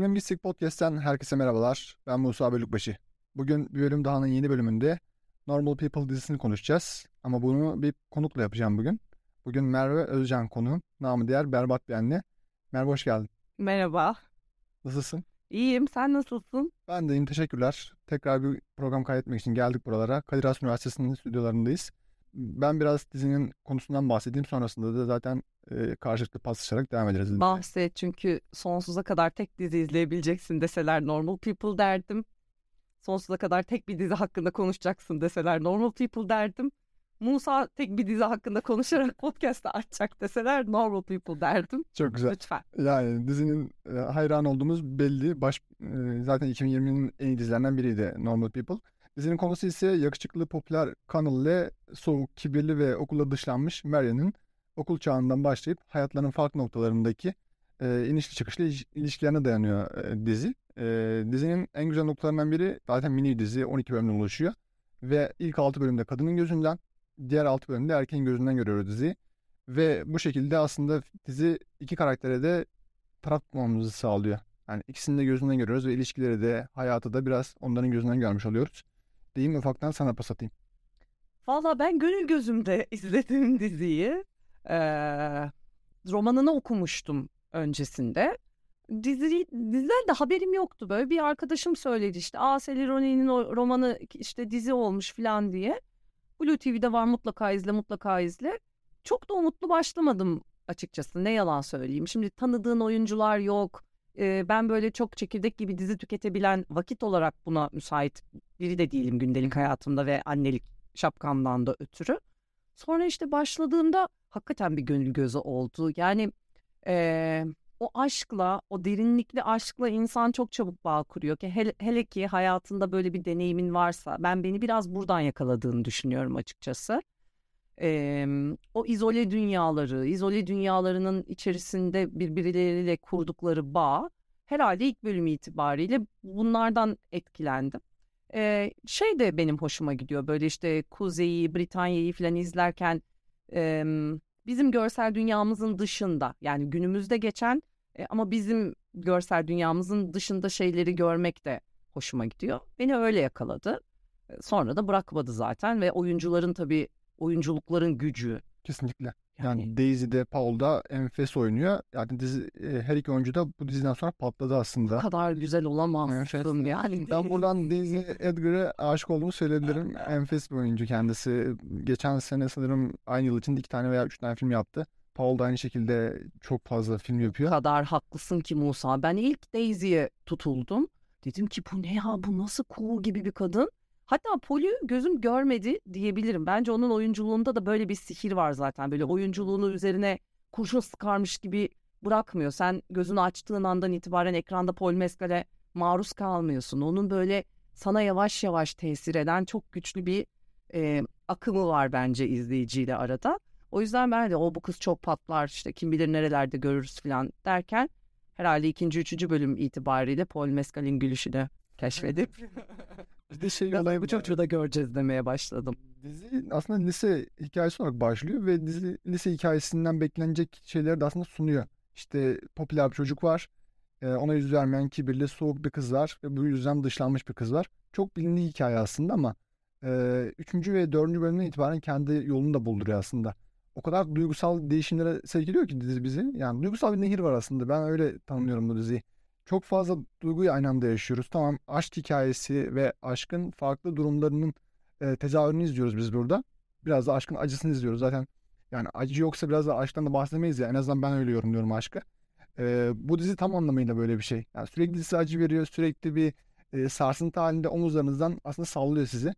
Filmin Podcast'ten herkese merhabalar. Ben Musa Bölükbaşı. Bugün bir bölüm dahanın yeni bölümünde Normal People dizisini konuşacağız. Ama bunu bir konukla yapacağım bugün. Bugün Merve Özcan konuğum. Namı diğer Berbat bir anne. Merve hoş geldin. Merhaba. Nasılsın? İyiyim. Sen nasılsın? Ben de iyiyim. Teşekkürler. Tekrar bir program kaydetmek için geldik buralara. Kadir Has Üniversitesi'nin stüdyolarındayız. Ben biraz dizinin konusundan bahsedeyim. Sonrasında da zaten e, karşılıklı paslaşarak devam ederiz. Bahset çünkü sonsuza kadar tek dizi izleyebileceksin deseler Normal People derdim. Sonsuza kadar tek bir dizi hakkında konuşacaksın deseler Normal People derdim. Musa tek bir dizi hakkında konuşarak podcast'ı açacak deseler Normal People derdim. Çok güzel. Lütfen. Yani dizinin hayran olduğumuz belli. Baş, zaten 2020'nin en iyi dizilerinden biriydi Normal People. Dizinin konusu ise yakışıklı popüler Connell ile soğuk, kibirli ve okula dışlanmış Marian'ın okul çağından başlayıp hayatlarının farklı noktalarındaki e, inişli çıkışlı ilişkilerine dayanıyor e, dizi. E, dizinin en güzel noktalarından biri zaten mini dizi 12 bölümden oluşuyor. Ve ilk 6 bölümde kadının gözünden, diğer 6 bölümde erkeğin gözünden görüyoruz diziyi. Ve bu şekilde aslında dizi iki karaktere de taraf tutmamızı sağlıyor. Yani ikisini de gözünden görüyoruz ve ilişkileri de hayatı da biraz onların gözünden görmüş oluyoruz. Diyeyim ufaktan sana pas atayım. Valla ben gönül gözümde izlediğim diziyi e, romanını okumuştum öncesinde. Dizi, diziden de haberim yoktu böyle bir arkadaşım söyledi işte Aa Selironi'nin romanı işte dizi olmuş falan diye. Blue TV'de var mutlaka izle mutlaka izle. Çok da umutlu başlamadım açıkçası ne yalan söyleyeyim. Şimdi tanıdığın oyuncular yok. Ben böyle çok çekirdek gibi dizi tüketebilen vakit olarak buna müsait biri de değilim gündelik hayatımda ve annelik şapkamdan da ötürü. Sonra işte başladığımda hakikaten bir gönül gözü oldu. Yani e, o aşkla, o derinlikli aşkla insan çok çabuk bağ kuruyor ki hele, hele ki hayatında böyle bir deneyimin varsa ben beni biraz buradan yakaladığını düşünüyorum açıkçası. E, o izole dünyaları, izole dünyalarının içerisinde birbirleriyle kurdukları bağ herhalde ilk bölüm itibariyle bunlardan etkilendim. Ee, şey de benim hoşuma gidiyor böyle işte Kuzey'i, Britanya'yı falan izlerken e, bizim görsel dünyamızın dışında yani günümüzde geçen e, ama bizim görsel dünyamızın dışında şeyleri görmek de hoşuma gidiyor. Beni öyle yakaladı. Sonra da bırakmadı zaten ve oyuncuların tabii oyunculukların gücü. Kesinlikle. Yani, yani Daisy'de Paul'da enfes oynuyor. Yani dizi e, her iki oyuncu da bu diziden sonra patladı aslında. Bu kadar güzel olamazsın yani. Ben buradan Daisy Edgar'a aşık olduğumu söyleyebilirim. enfes bir oyuncu kendisi. Geçen sene sanırım aynı yıl içinde iki tane veya üç tane film yaptı. Paul da aynı şekilde çok fazla film yapıyor. O kadar haklısın ki Musa. Ben ilk Daisy'ye tutuldum. Dedim ki bu ne ya bu nasıl cool gibi bir kadın. Hatta Pol'ü gözüm görmedi diyebilirim. Bence onun oyunculuğunda da böyle bir sihir var zaten. Böyle oyunculuğunu üzerine kurşun sıkarmış gibi bırakmıyor. Sen gözünü açtığın andan itibaren ekranda Paul Mescal'e maruz kalmıyorsun. Onun böyle sana yavaş yavaş tesir eden çok güçlü bir e, akımı var bence izleyiciyle arada. O yüzden ben de o bu kız çok patlar işte kim bilir nerelerde görürüz falan derken herhalde ikinci, üçüncü bölüm itibariyle Paul Mescal'in gülüşünü keşfedip Bir de şey olayı bu çocuğu da göreceğiz demeye başladım. Dizi aslında lise hikayesi olarak başlıyor ve dizi lise hikayesinden beklenecek şeyleri de aslında sunuyor. İşte popüler bir çocuk var. Ona yüz vermeyen kibirli, soğuk bir kız var ve bu yüzden dışlanmış bir kız var. Çok bilindik hikaye aslında ama üçüncü ve dördüncü bölümden itibaren kendi yolunu da bulduruyor aslında. O kadar duygusal değişimlere sevk ediyor ki dizi bizi. Yani duygusal bir nehir var aslında. Ben öyle tanımlıyorum bu diziyi çok fazla duyguyu aynı anda yaşıyoruz. Tamam aşk hikayesi ve aşkın farklı durumlarının e, tezahürünü izliyoruz biz burada. Biraz da aşkın acısını izliyoruz zaten. Yani acı yoksa biraz da aşktan da bahsedemeyiz ya. En azından ben öyle yorumluyorum aşkı. E, bu dizi tam anlamıyla böyle bir şey. Yani sürekli size acı veriyor. Sürekli bir e, sarsıntı halinde omuzlarınızdan aslında sallıyor sizi.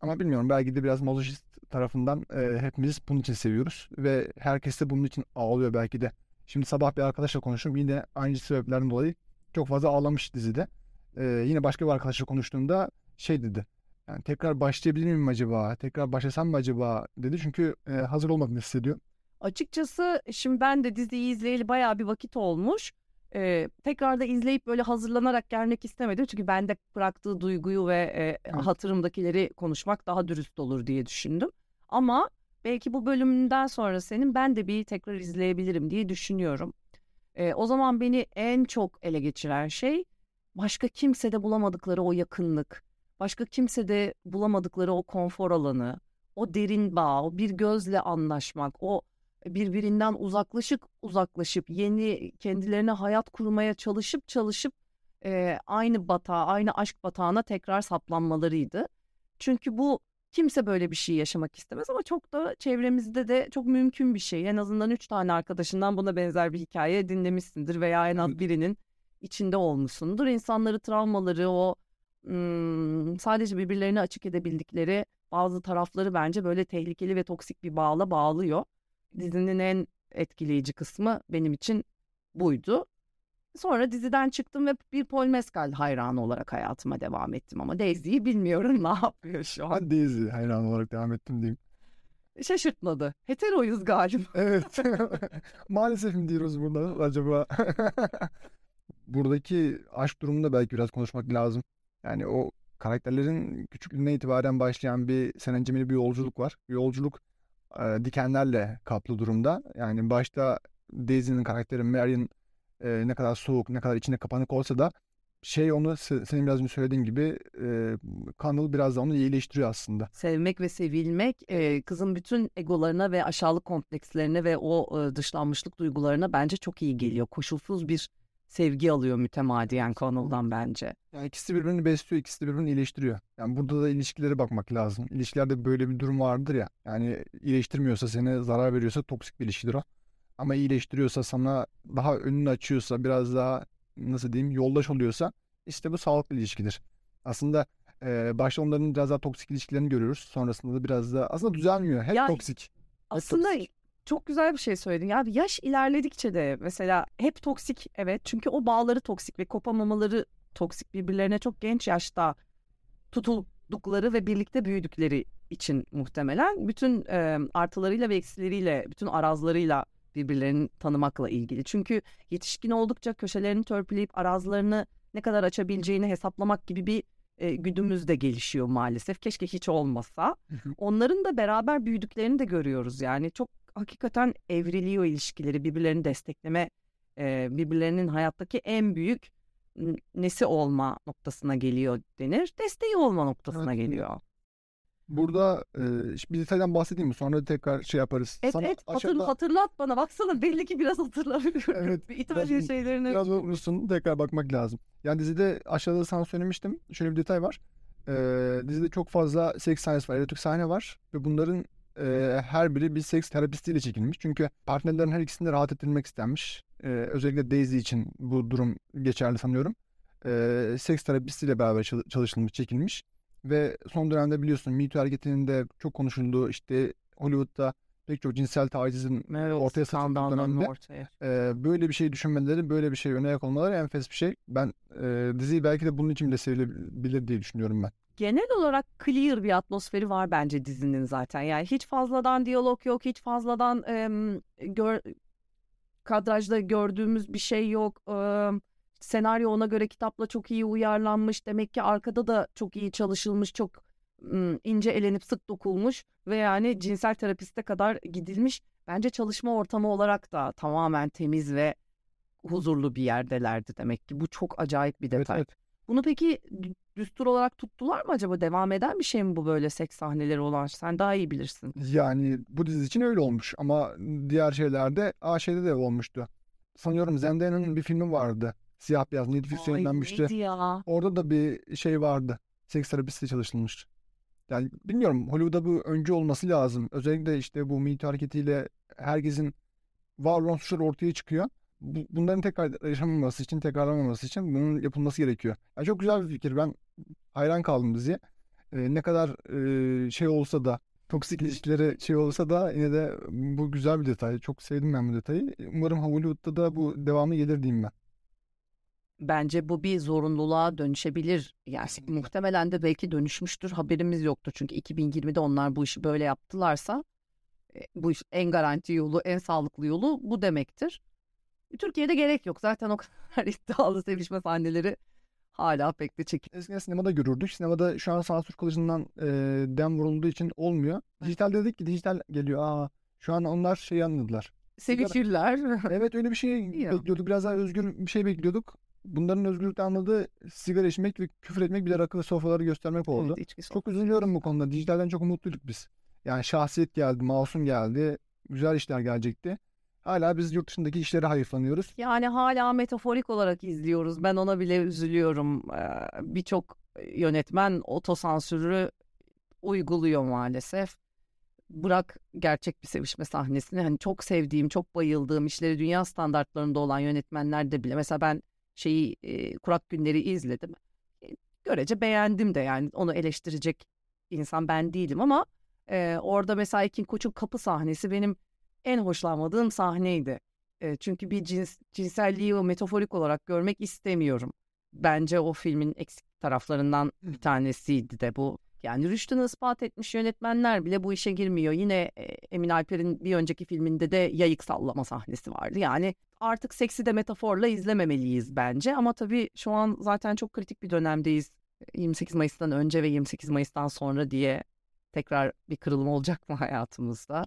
Ama bilmiyorum belki de biraz mazoşist tarafından e, hepimiz bunun için seviyoruz. Ve herkes de bunun için ağlıyor belki de. Şimdi sabah bir arkadaşla konuştum. Yine aynı sebeplerden dolayı çok fazla ağlamış dizide. Ee, yine başka bir arkadaşla konuştuğumda şey dedi. Yani tekrar başlayabilir miyim acaba? Tekrar başlasam mı acaba dedi. Çünkü e, hazır olmadığını hissediyor. Açıkçası şimdi ben de diziyi izleyeli bayağı bir vakit olmuş. Ee, tekrar da izleyip böyle hazırlanarak gelmek istemedim. Çünkü bende bıraktığı duyguyu ve e, evet. hatırımdakileri konuşmak daha dürüst olur diye düşündüm. Ama belki bu bölümünden sonra senin ben de bir tekrar izleyebilirim diye düşünüyorum. E, o zaman beni en çok ele geçiren şey başka kimsede bulamadıkları o yakınlık, başka kimsede bulamadıkları o konfor alanı, o derin bağ, o bir gözle anlaşmak, o birbirinden uzaklaşıp uzaklaşıp yeni kendilerine hayat kurmaya çalışıp çalışıp e, aynı batağa, aynı aşk batağına tekrar saplanmalarıydı. Çünkü bu kimse böyle bir şey yaşamak istemez ama çok da çevremizde de çok mümkün bir şey. En azından üç tane arkadaşından buna benzer bir hikaye dinlemişsindir veya en az birinin içinde olmuşsundur. İnsanları travmaları, o ım, sadece birbirlerine açık edebildikleri bazı tarafları bence böyle tehlikeli ve toksik bir bağla bağlıyor. Dizinin en etkileyici kısmı benim için buydu. Sonra diziden çıktım ve bir Paul Mescal hayranı olarak hayatıma devam ettim ama Daisy'yi bilmiyorum ne yapıyor şu an. Daisy hayran olarak devam ettim diyeyim. Şaşırtmadı. Heteroyuz galiba. Evet. Maalesef mi diyoruz burada acaba? Buradaki aşk durumunda belki biraz konuşmak lazım. Yani o karakterlerin küçüklüğüne itibaren başlayan bir senencemeli bir yolculuk var. Yolculuk e, dikenlerle kaplı durumda. Yani başta Daisy'nin karakteri Marion e, ne kadar soğuk, ne kadar içine kapanık olsa da şey onu senin biraz önce söylediğin gibi e, Connell biraz da onu iyileştiriyor aslında. Sevmek ve sevilmek e, kızın bütün egolarına ve aşağılık komplekslerine ve o e, dışlanmışlık duygularına bence çok iyi geliyor. Koşulsuz bir sevgi alıyor mütemadiyen Connell'dan bence. Yani ikisi birbirini besliyor, ikisi de birbirini iyileştiriyor. Yani burada da ilişkilere bakmak lazım. İlişkilerde böyle bir durum vardır ya. Yani iyileştirmiyorsa seni zarar veriyorsa toksik bir ilişkidir o. Ama iyileştiriyorsa sana daha önünü açıyorsa biraz daha nasıl diyeyim yoldaş oluyorsa işte bu sağlıklı ilişkidir. Aslında e, başta onların biraz daha toksik ilişkilerini görüyoruz. Sonrasında da biraz daha aslında düzelmiyor. Hep Ya, toksik. Hep Aslında toksik. çok güzel bir şey söyledin. Ya yaş ilerledikçe de mesela hep toksik evet çünkü o bağları toksik ve kopamamaları toksik birbirlerine çok genç yaşta tutuldukları ve birlikte büyüdükleri için muhtemelen bütün e, artılarıyla ve eksileriyle bütün arazlarıyla birbirlerini tanımakla ilgili. Çünkü yetişkin oldukça köşelerini törpüleyip arazlarını ne kadar açabileceğini hesaplamak gibi bir e, güdümüz de gelişiyor maalesef. Keşke hiç olmasa. Onların da beraber büyüdüklerini de görüyoruz. Yani çok hakikaten evriliyor ilişkileri, birbirlerini destekleme, e, birbirlerinin hayattaki en büyük nesi olma noktasına geliyor denir. Desteği olma noktasına Evet. geliyor. Burada e, bir detaydan bahsedeyim mi? Sonra tekrar şey yaparız. Et Sana et hatır, aşağıda- hatırlat bana. Baksana belli ki biraz hatırlamıyorum. Evet, İtalya biraz- şeylerini. Biraz unutmuşsun. Tekrar bakmak lazım. Yani dizide aşağıda sana söylemiştim. Şöyle bir detay var. Ee, dizide çok fazla seks sahnesi var. Erotik sahne var. Ve bunların e, her biri bir seks terapistiyle çekilmiş. Çünkü partnerlerin her ikisinde rahat ettirilmek istenmiş. Ee, özellikle Daisy için bu durum geçerli sanıyorum. Ee, seks terapistiyle beraber çal- çalışılmış, çekilmiş. Ve son dönemde biliyorsun Me Too hareketinin de çok konuşulduğu işte Hollywood'da pek çok cinsel tacizin Evet, ortaya saçıldığı dönemde ortaya. ee, böyle bir şey düşünmeleri, böyle bir şey öne yak olmaları enfes bir şey. Ben e, diziyi belki de bunun için bile sevilebilir diye düşünüyorum ben. Genel olarak clear bir atmosferi var bence dizinin zaten. Yani hiç fazladan diyalog yok, hiç fazladan em, gör, kadrajda gördüğümüz bir şey yok. Em, senaryo ona göre kitapla çok iyi uyarlanmış. Demek ki arkada da çok iyi çalışılmış, çok ince elenip sık dokulmuş ve yani cinsel terapiste kadar gidilmiş. Bence çalışma ortamı olarak da tamamen temiz ve huzurlu bir yerdelerdi demek ki. Bu çok acayip bir Evet, detay. evet. Bunu peki dü- düstur olarak tuttular mı acaba? Devam eden bir şey mi bu böyle seks sahneleri olan? Sen daha iyi bilirsin. Yani bu dizi için öyle olmuş ama diğer şeylerde A şeyde de olmuştu. Sanıyorum Zendaya'nın bir filmi vardı. Siyah beyaz Netflix'e Ay yayınlanmıştı. ya? Orada da bir şey vardı. Seks terapisti çalışılmış. Yani bilmiyorum Hollywood'da bu öncü olması lazım. Özellikle işte bu Me Too hareketiyle herkesin var olan suçlar ortaya çıkıyor. Bu- Bunların tekrar yaşanmaması için, tekrarlanmaması için bunun yapılması gerekiyor. Yani çok güzel bir fikir. Ben hayran kaldım diziye. Ee, ne kadar e, şey olsa da, toksik ilişkileri şey olsa da yine de bu güzel bir detay. Çok sevdim ben bu detayı. Umarım Hollywood'da da bu devamı gelir diyeyim ben. Bence bu bir zorunluluğa dönüşebilir. Yani muhtemelen de belki dönüşmüştür. Haberimiz yoktur. Çünkü 2020'de onlar bu işi böyle yaptılarsa e, bu iş en garanti yolu, en sağlıklı yolu bu demektir. Türkiye'de gerek yok. Zaten o kadar iddialı sevişme sahneleri hala pek de çekil. Eskiden sinemada görürdük. Sinemada şu an sansür kılıcından e, dem vurulduğu için olmuyor. Dijital dedik ki dijital geliyor. Aa, şu an onlar şeyi anladılar. sevişirler. Evet öyle bir şey bekliyorduk. Biraz daha özgür bir şey bekliyorduk. Bunların özgürlükle anladığı sigara içmek ve küfür etmek bir de rakı sofraları göstermek oldu. Evet, içki Çok üzülüyorum bu konuda. Dijitalden çok umutluyduk biz. Yani şahsiyet geldi, masum geldi, güzel işler gelecekti. Hala biz yurt dışındaki işlere hayıflanıyoruz. Yani hala metaforik olarak izliyoruz. Ben ona bile üzülüyorum. Ee, Birçok yönetmen otosansürü uyguluyor maalesef. Bırak gerçek bir sevişme sahnesini. Hani çok sevdiğim, çok bayıldığım işleri dünya standartlarında olan yönetmenler de bile. Mesela ben şeyi e, Kurak Günleri izledim. E, Görece beğendim de yani onu eleştirecek insan ben değilim ama e, orada mesela Ekin Koç'un kapı sahnesi benim en hoşlanmadığım sahneydi. E, çünkü bir cins, cinselliği o metaforik olarak görmek istemiyorum. Bence o filmin eksik taraflarından bir tanesiydi de bu. Yani rüştünü ispat etmiş yönetmenler bile bu işe girmiyor. Yine e, Emin Alper'in bir önceki filminde de yayık sallama sahnesi vardı. Yani artık seksi de metaforla izlememeliyiz bence. Ama tabii şu an zaten çok kritik bir dönemdeyiz. 28 Mayıs'tan önce ve 28 Mayıs'tan sonra diye tekrar bir kırılım olacak mı hayatımızda?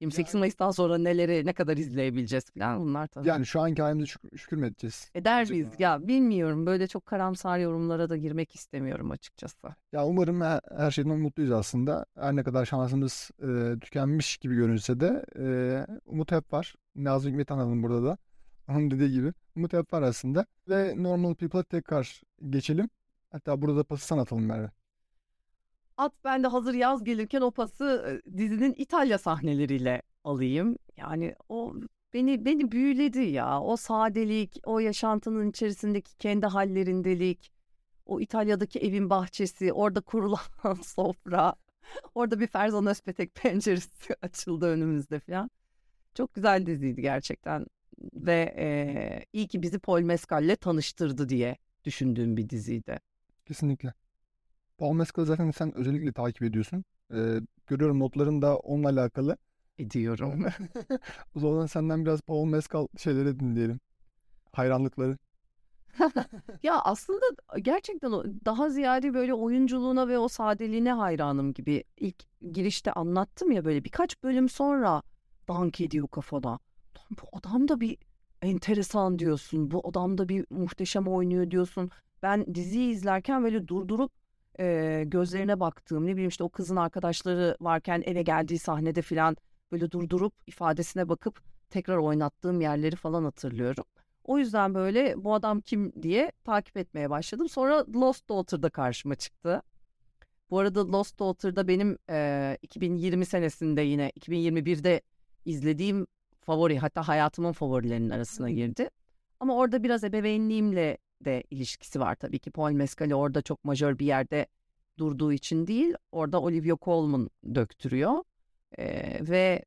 28 Mayıs'tan sonra neleri ne kadar izleyebileceğiz falan bunlar tabii. Yani şu anki halimize şük- şükür mü edeceğiz? Eder miyiz? Ya bilmiyorum. Böyle çok karamsar yorumlara da girmek istemiyorum açıkçası. Ya umarım her, her şeyden mutluyuz aslında. Her ne kadar şansımız e, tükenmiş gibi görünse de e, umut hep var. Nazım Hikmet Hanım burada da. Onun dediği gibi. Umut hep var aslında. Ve Normal People'a tekrar geçelim. Hatta burada da pası sana atalım Merve. At ben de hazır yaz gelirken o pası dizinin İtalya sahneleriyle alayım. Yani o beni beni büyüledi ya. O sadelik, o yaşantının içerisindeki kendi hallerindelik, o İtalya'daki evin bahçesi, orada kurulan sofra, orada bir Ferzan Özpetek penceresi açıldı önümüzde falan. Çok güzel diziydi gerçekten ve e, iyi ki bizi Paul Mescal'le tanıştırdı diye düşündüğüm bir diziydi. Kesinlikle. Paul Mescal'ı zaten sen özellikle takip ediyorsun. E, görüyorum notların da onunla alakalı. Ediyorum. O zaman senden biraz Paul Mescal şeyleri dinleyelim. Hayranlıkları. Ya aslında gerçekten o daha ziyade böyle oyunculuğuna ve o sadeliğine hayranım gibi. İlk girişte anlattım ya böyle birkaç bölüm sonra dank ediyor kafada. Lan bu adam da bir enteresan diyorsun. Bu adam da bir muhteşem oynuyor diyorsun. Ben diziyi izlerken böyle durdurup e, gözlerine baktığım ne bileyim işte o kızın arkadaşları varken eve geldiği sahnede falan böyle durdurup ifadesine bakıp tekrar oynattığım yerleri falan hatırlıyorum. O yüzden böyle bu adam kim diye takip etmeye başladım. Sonra Lost Daughter'da karşıma çıktı. Bu arada Lost Daughter'da benim e, 2020 senesinde yine 2021'de izlediğim favori hatta hayatımın favorilerinin arasına girdi. Ama orada biraz ebeveynliğimle de ilişkisi var tabii ki. Paul Mescal'i orada çok majör bir yerde durduğu için değil. Orada Olivia Colman döktürüyor. E, ve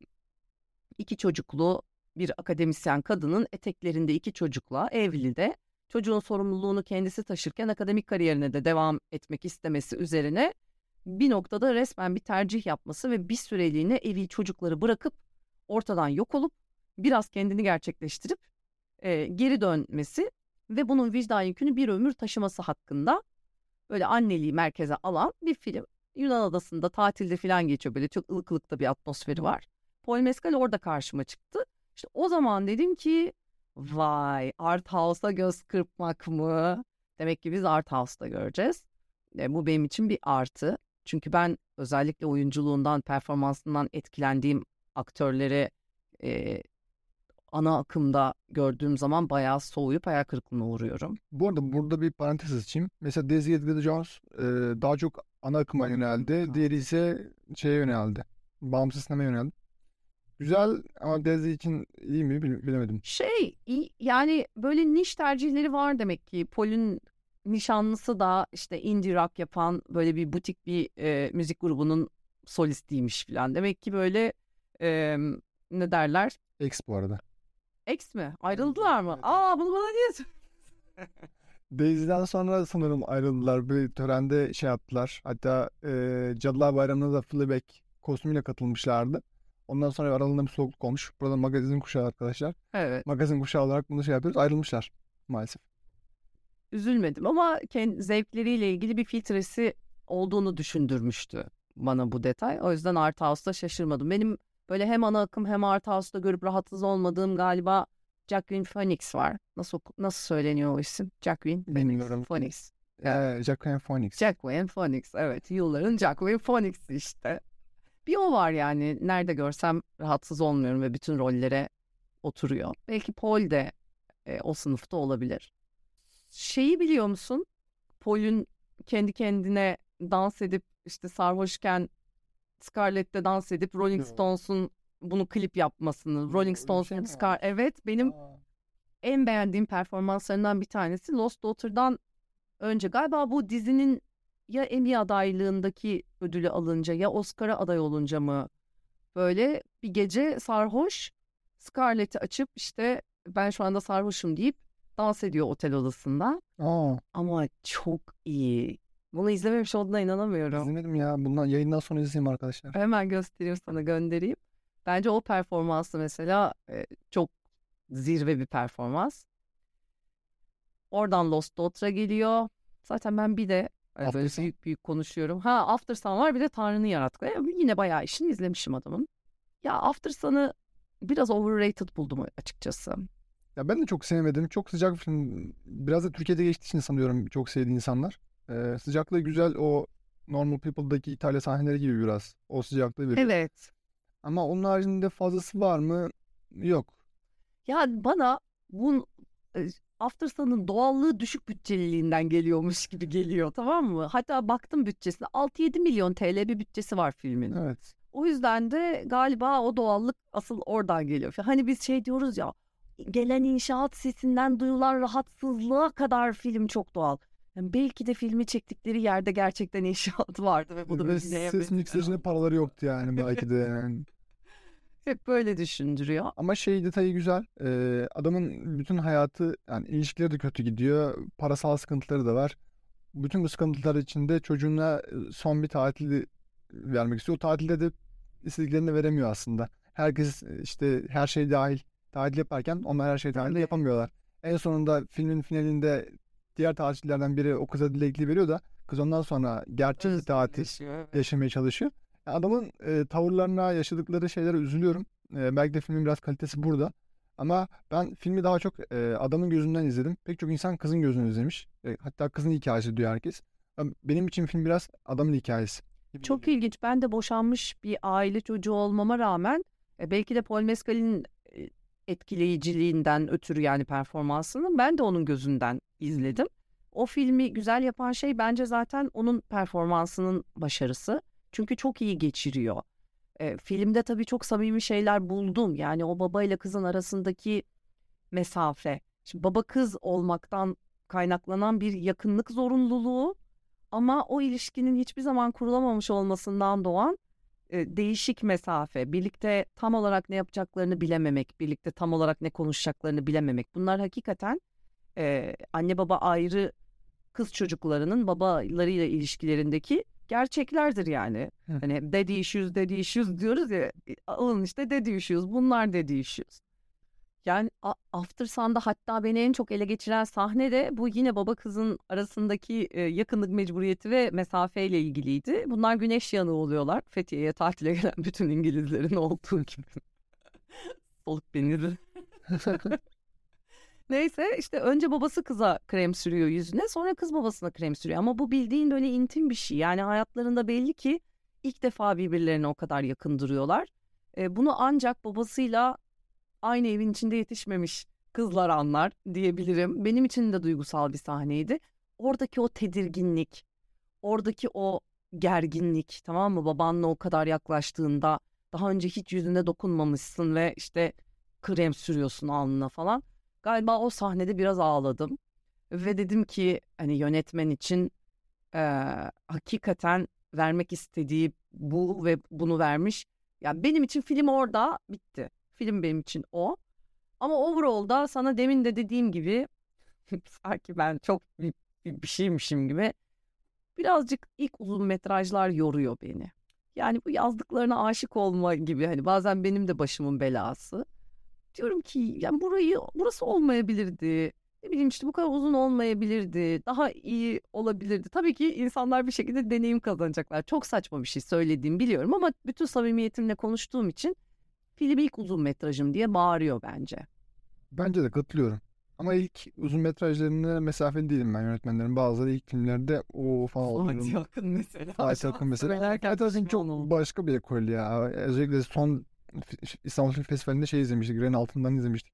iki çocuklu bir akademisyen kadının eteklerinde iki çocukla evli de çocuğun sorumluluğunu kendisi taşırken akademik kariyerine de devam etmek istemesi üzerine bir noktada resmen bir tercih yapması ve bir süreliğine evi çocukları bırakıp ortadan yok olup biraz kendini gerçekleştirip e, geri dönmesi ve bunun vicdan yükünü bir ömür taşıması hakkında böyle anneliği merkeze alan bir film. Yunan adasında tatilde falan geçiyor böyle çok ılık ılık da bir atmosferi var. Paul Mescal orada karşıma çıktı. İşte o zaman dedim ki vay Art House'a göz kırpmak mı? Demek ki biz Art House'da göreceğiz. E, bu benim için bir artı. Çünkü ben özellikle oyunculuğundan, performansından etkilendiğim aktörleri e, ana akımda gördüğüm zaman bayağı soğuyup hayal kırıklığına uğruyorum. Bu arada burada bir parantez açayım. Mesela Daisy Edgar Jones e, daha çok ana akıma yöneldi. Diğeri ise şeye yöneldi. Bağımsız sinemaya yöneldi. Güzel ama Daisy için iyi mi bil- bilemedim. Şey yani böyle niş tercihleri var demek ki. Paul'ün nişanlısı da işte indie rock yapan böyle bir butik bir e, müzik grubunun solistiymiş falan. Demek ki böyle e, ne derler? X bu arada. Ex mi? Ayrıldılar mı? Evet. Aa bunu bana niye Daisy'den sonra sanırım ayrıldılar. Bir törende şey yaptılar. Hatta e, Cadılar Bayramı'na da Fleabag kostümüyle katılmışlardı. Ondan sonra aralarında bir soğukluk olmuş. Burada magazin kuşağı arkadaşlar. Evet. Magazin kuşağı olarak bunu şey yapıyoruz. Ayrılmışlar maalesef. Üzülmedim ama kendi zevkleriyle ilgili bir filtresi olduğunu düşündürmüştü bana bu detay. O yüzden Art House'da şaşırmadım. Benim Böyle hem ana akım hem art house'da görüp rahatsız olmadığım galiba Jacqueline Phoenix var. Nasıl nasıl söyleniyor o isim? Jacqueline Bilmiyorum. Phoenix. Ee, Jacqueline Phoenix. Jacqueline Phoenix. Evet. Yılların Jacqueline Phoenix'i işte. Bir o var yani. Nerede görsem rahatsız olmuyorum ve bütün rollere oturuyor. Belki Paul de e, o sınıfta olabilir. Şeyi biliyor musun? Paul'ün kendi kendine dans edip işte sarhoşken Scarlett'te dans edip Rolling. Stones'un bunu klip yapmasını. Rolling bir Stones şey Scar evet benim Aa, en beğendiğim performanslarından bir tanesi Lost Daughter'dan önce galiba bu dizinin ya Emmy adaylığındaki ödülü alınca ya Oscar'a aday olunca mı böyle bir gece sarhoş Scarlett'i açıp işte ben şu anda sarhoşum deyip dans ediyor otel odasında. aa, Ama çok iyi. Bunu izlememiş olduğuna inanamıyorum. izlemedim ya. Bundan yayından sonra izleyeyim arkadaşlar. Hemen göstereyim sana göndereyim. Bence o performansı mesela e, çok zirve bir performans. Oradan Lost Daughter'a geliyor. Zaten ben bir de e, böyle Sun. büyük büyük konuşuyorum. Ha After Sun var bir de Tanrı'nın yarattıkları. E, Yine bayağı işini izlemişim adamın. Ya After Sun'ı biraz overrated buldum açıkçası. Ya ben de çok sevmedim. Çok sıcak bir film. Biraz da Türkiye'de geçtiği için sanıyorum çok sevdiği insanlar. Ee, sıcaklığı güzel. O Normal People'daki İtalya sahneleri gibi biraz. O sıcaklığı veriyor. Evet. Ama onun haricinde fazlası var mı? Yok. Ya bana bu e, After Sun'ın doğallığı düşük bütçeliliğinden geliyormuş gibi geliyor tamam mı? Hatta baktım bütçesine 6-7 milyon TL bir bütçesi var filmin. Evet. O yüzden de galiba o doğallık asıl oradan geliyor. Hani biz şey diyoruz ya gelen inşaat sesinden duyulan rahatsızlığa kadar film çok doğal. Yani belki de filmi çektikleri yerde gerçekten inşaat vardı ve bunu Ve ses mikserine paraları yoktu yani belki de yani. Hep böyle düşündürüyor. Ama şey detayı güzel. Ee, adamın bütün hayatı yani ilişkileri de kötü gidiyor. Parasal sıkıntıları da var. Bütün bu sıkıntılar içinde çocuğuna son bir tatili vermek istiyor. O tatilde de istediklerini veremiyor aslında. Herkes işte her şey dahil tatil yaparken onlar her şey dahil de yapamıyorlar. En sonunda filmin finalinde diğer tatillerden biri o kıza dilekli veriyor da kız ondan sonra gerçek bir tatil evet. yaşamaya çalışıyor. Adamın e, tavırlarına, yaşadıkları şeylere üzülüyorum. E, belki de filmin biraz kalitesi burada. Ama ben filmi daha çok e, adamın gözünden izledim. Pek çok insan kızın gözünden izlemiş. E, hatta kızın hikayesi diyor herkes. Benim için film biraz adamın hikayesi. Çok ilginç. Ben de boşanmış bir aile çocuğu olmama rağmen e, belki de Paul Mescal'in etkileyiciliğinden ötürü yani performansının ben de onun gözünden izledim. O filmi güzel yapan şey bence zaten onun performansının başarısı. Çünkü çok iyi geçiriyor. E, filmde tabii çok samimi şeyler buldum. Yani o baba ile kızın arasındaki mesafe. Şimdi baba kız olmaktan kaynaklanan bir yakınlık zorunluluğu ama o ilişkinin hiçbir zaman kurulamamış olmasından doğan e, değişik mesafe, birlikte tam olarak ne yapacaklarını bilememek, birlikte tam olarak ne konuşacaklarını bilememek. Bunlar hakikaten e, anne baba ayrı kız çocuklarının babalarıyla ilişkilerindeki gerçeklerdir yani. Hani daddy issues, daddy issues diyoruz ya. e, Alın işte daddy issues, bunlar daddy issues. Yani After Sun'da hatta beni en çok ele geçiren sahne de bu yine baba kızın arasındaki yakınlık mecburiyeti ve mesafeyle ilgiliydi. Bunlar güneş yanığı oluyorlar. Fethiye'ye tatile gelen bütün İngilizlerin olduğu gibi. Soluk peniri. Neyse işte önce babası kıza krem sürüyor yüzüne sonra kız babasına krem sürüyor. Ama bu bildiğin böyle intim bir şey. Yani hayatlarında belli ki ilk defa birbirlerine o kadar yakın duruyorlar. Bunu ancak babasıyla aynı evin içinde yetişmemiş kızlar anlar diyebilirim. Benim için de duygusal bir sahneydi. Oradaki o tedirginlik, oradaki o gerginlik tamam mı? Babanla o kadar yaklaştığında daha önce hiç yüzüne dokunmamışsın ve işte krem sürüyorsun alnına falan. Galiba o sahnede biraz ağladım. Ve dedim ki hani yönetmen için eee, hakikaten vermek istediği bu ve bunu vermiş. Ya benim için film orada bitti. Film benim için o. Ama overall'da sana demin de dediğim gibi sanki ben çok bir, bir, bir şeymişim gibi birazcık ilk uzun metrajlar yoruyor beni. Yani bu yazdıklarına aşık olma gibi hani bazen benim de başımın belası. Diyorum ki yani burayı burası olmayabilirdi. Ne bileyim işte bu kadar uzun olmayabilirdi. Daha iyi olabilirdi. Tabii ki insanlar bir şekilde deneyim kazanacaklar. Çok saçma bir şey söylediğim biliyorum ama bütün samimiyetimle konuştuğum için film ilk uzun metrajım diye bağırıyor bence. Bence de katılıyorum. Ama ilk uzun metrajlarına mesafeli değilim ben yönetmenlerin. Bazıları ilk filmlerde o falan oluyorum. Fatih Akın mesela. Fatih Akın mesela. Fatih Akın çok başka bir ekol ya. Özellikle son İstanbul Film Festivali'nde şey izlemiştik. Ren Altın'dan izlemiştik.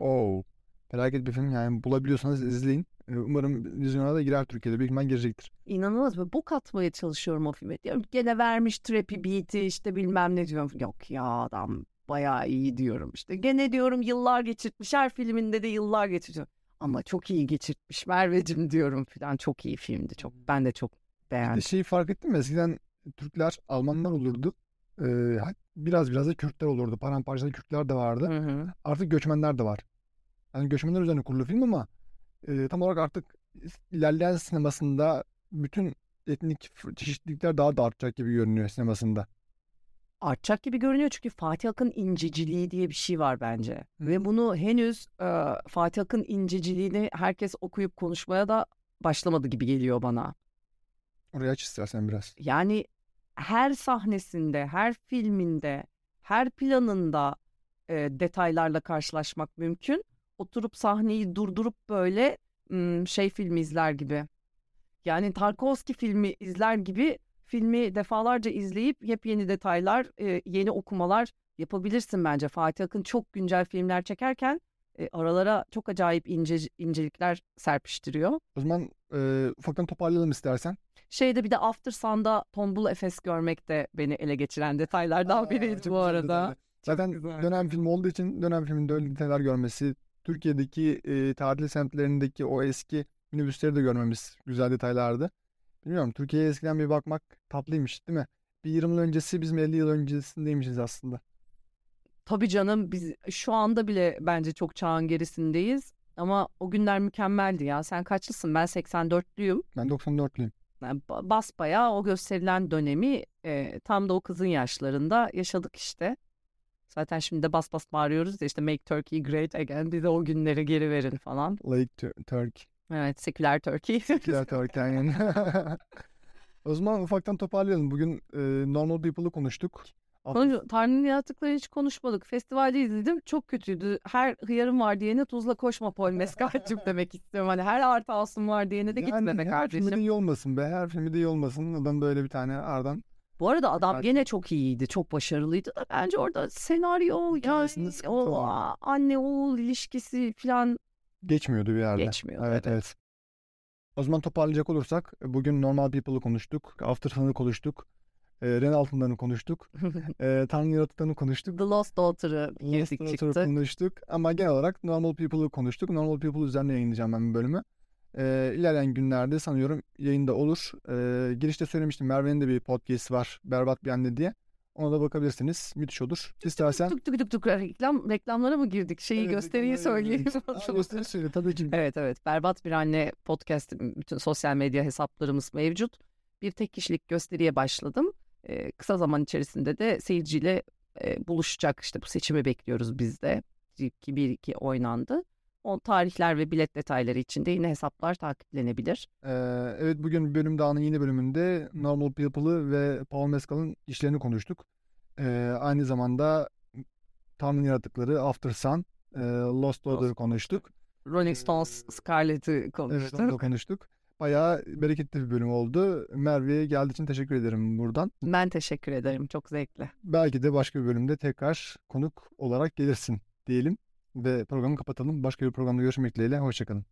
Oo. Felaket bir film yani bulabiliyorsanız izleyin. Ee, Umarım vizyona da girer Türkiye'de. Büyük ihtimal girecektir. İnanılmaz böyle bok atmaya çalışıyorum o filme. Diyorum gene vermiş trapi beat'i işte bilmem ne diyorum. Yok ya adam bayağı iyi diyorum işte. Gene diyorum yıllar geçirtmiş her filminde de yıllar geçiriyor. Ama çok iyi geçirtmiş Merveciğim diyorum filan. Çok iyi filmdi çok. Ben de çok beğendim. şeyi fark ettim mi? Eskiden Türkler, Almanlar olurdu. Ee, biraz biraz da Kürtler olurdu. Paramparçada Kürtler de vardı. Hı hı. Artık göçmenler de var. Yani göçmenler üzerine kurulu film ama e, tam olarak artık ilerleyen sinemasında bütün etnik çeşitlilikler daha da artacak gibi görünüyor sinemasında. Artacak gibi görünüyor çünkü Fatih Akın inciciliği diye bir şey var bence. Hı Ve bunu henüz e, Fatih Akın inciciliğini herkes okuyup konuşmaya da başlamadı gibi geliyor bana. Oraya aç istersen biraz. Yani her sahnesinde, her filminde, her planında e, detaylarla karşılaşmak mümkün. Oturup sahneyi durdurup böyle şey filmi izler gibi. Yani Tarkovski filmi izler gibi filmi defalarca izleyip yepyeni detaylar, e, yeni okumalar yapabilirsin bence. Fatih Akın çok güncel filmler çekerken e, aralara çok acayip ince incelikler serpiştiriyor. O zaman e, ufaktan toparlayalım istersen. Şeyde bir de After Sun'da Tombul Efes görmek de beni ele geçiren detaylardan Aa, biriydi bu arada. Zaten güzel. dönem film olduğu için dönem filminde öyle detaylar görmesi, Türkiye'deki e, tatil semtlerindeki o eski minibüsleri de görmemiz güzel detaylardı. Bilmiyorum Türkiye'ye eskiden bir bakmak tatlıymış değil mi? Bir 20 yıl öncesi bizim 50 yıl öncesindeymişiz aslında. Tabii canım biz şu anda bile bence çok çağın gerisindeyiz. Ama o günler mükemmeldi ya. Sen kaçlısın? Ben 84'lüyüm. Ben 94'lüyüm. Yani ba- basbayağı o gösterilen dönemi e, tam da o kızın yaşlarında yaşadık işte. Zaten şimdi de bas bas bağırıyoruz ya işte Make Turkey Great Again bize o günleri geri verin falan. Tur- Turkey. Evet seküler Turkey. Güzel Turkey aynen. O zaman ufaktan toparlayalım. Bugün e, Normal People'ı konuştuk. Konuş- Tanrı'nın yarattıklarını hiç konuşmadık. Festivalde izledim. Çok kötüydü. Her hıyarım var diyene tuzla koşma Paul Mescal'cığım demek istiyorum. Hani her artı alsın var diyene de Yani gitme be her filmi de kardeşim. iyi olmasın be. Her filmi de iyi olmasın. Adam böyle bir tane Ardan. Bu arada adam Belki- gene çok iyiydi. Çok başarılıydı da bence orada senaryo yani o anne oğul ilişkisi falan Geçmiyordu bir yerde. geçmiyor. Evet evet. O zaman toparlayacak olursak bugün Normal People'ı konuştuk. After Sun'ı konuştuk. E, Ren Altınlar'ı konuştuk. E, Tanrı Yaratıklarını konuştuk. The Lost Daughter'ı Lost girdik Daughter'ı çıktı. konuştuk. Ama genel olarak Normal People'ı konuştuk. Normal People üzerine yayınlayacağım ben bir bölümü. E, ilerleyen günlerde sanıyorum yayında olur. E, girişte söylemiştim Merve'nin de bir podcast var. Berbat Bir Anne diye. Ona da bakabilirsiniz. Müthiş olur. İstersen Tuk tuk tuk tuk reklam reklamlara mı girdik? Şeyi Evet, gösteriyi söyleyeyim. Aa, gösteri söyle tabii ki. Evet evet. Berbat Bir Anne podcast bütün sosyal medya hesaplarımız mevcut. Bir tek kişilik gösteriye başladım. Ee, kısa zaman içerisinde de seyirciyle e, buluşacak. İşte bu seçimi bekliyoruz biz de. Ki bir iki oynandı. O tarihler ve bilet detayları için de yine hesaplar takiplenebilir. Ee, evet bugün bölüm dağının yeni bölümünde Normal People'ı ve Paul Mescal'ın işlerini konuştuk. Ee, aynı zamanda Tanrı'nın yaratıkları After Sun, e, Lost Daughter'ı konuştuk. Rolling Stones Scarlett'ı Evet konuştuk. onu da konuştuk. Bayağı bereketli bir bölüm oldu. Merve'ye geldiği için teşekkür ederim buradan. Ben teşekkür ederim. Çok zevkli. Belki de başka bir bölümde tekrar konuk olarak gelirsin diyelim. Ve programı kapatalım. Başka bir programda görüşmek dileğiyle. Hoşçakalın.